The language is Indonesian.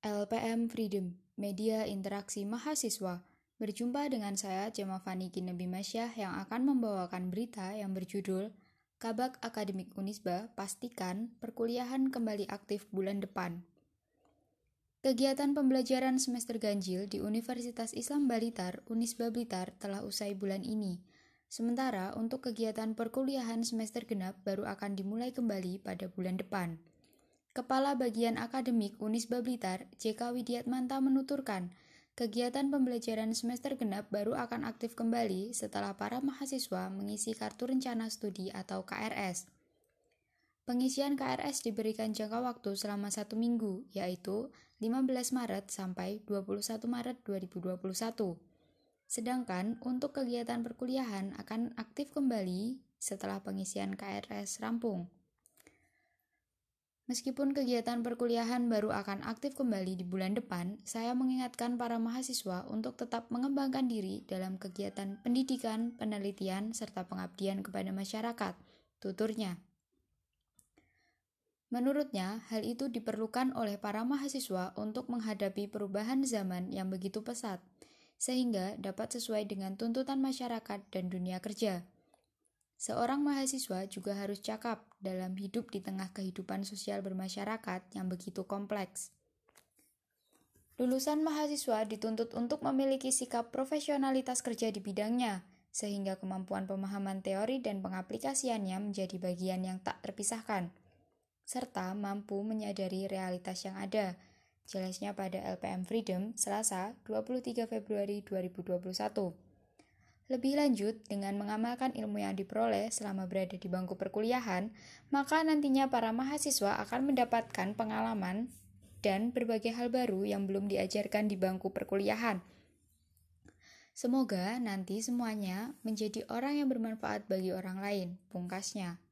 LPM Freedom, Media Interaksi Mahasiswa. Berjumpa dengan saya, Jema Fani Kinebi Masyah, yang akan membawakan berita yang berjudul Kabak Akademik Unisba pastikan perkuliahan kembali aktif bulan depan. Kegiatan pembelajaran semester ganjil di Universitas Islam Balitar, Unisba Blitar telah usai bulan ini. Sementara untuk kegiatan perkuliahan semester genap baru akan dimulai kembali pada bulan depan. Kepala Bagian Akademik Unisba Blitar, JK Widiatmanta menuturkan, kegiatan pembelajaran semester genap baru akan aktif kembali setelah para mahasiswa mengisi Kartu Rencana Studi atau KRS. Pengisian KRS diberikan jangka waktu selama satu minggu, yaitu 15 Maret sampai 21 Maret 2021. Sedangkan untuk kegiatan perkuliahan akan aktif kembali setelah pengisian KRS rampung. Meskipun kegiatan perkuliahan baru akan aktif kembali di bulan depan, saya mengingatkan para mahasiswa untuk tetap mengembangkan diri dalam kegiatan pendidikan, penelitian, serta pengabdian kepada masyarakat, tuturnya. Menurutnya, hal itu diperlukan oleh para mahasiswa untuk menghadapi perubahan zaman yang begitu pesat, sehingga dapat sesuai dengan tuntutan masyarakat dan dunia kerja. Seorang mahasiswa juga harus cakap dalam hidup di tengah kehidupan sosial bermasyarakat yang begitu kompleks. Lulusan mahasiswa dituntut untuk memiliki sikap profesionalitas kerja di bidangnya, sehingga kemampuan pemahaman teori dan pengaplikasiannya menjadi bagian yang tak terpisahkan, serta mampu menyadari realitas yang ada. Jelasnya pada LPM Freedom, Selasa, 23 Februari 2021. Lebih lanjut, dengan mengamalkan ilmu yang diperoleh selama berada di bangku perkuliahan, maka nantinya para mahasiswa akan mendapatkan pengalaman dan berbagai hal baru yang belum diajarkan di bangku perkuliahan. Semoga nanti semuanya menjadi orang yang bermanfaat bagi orang lain, pungkasnya.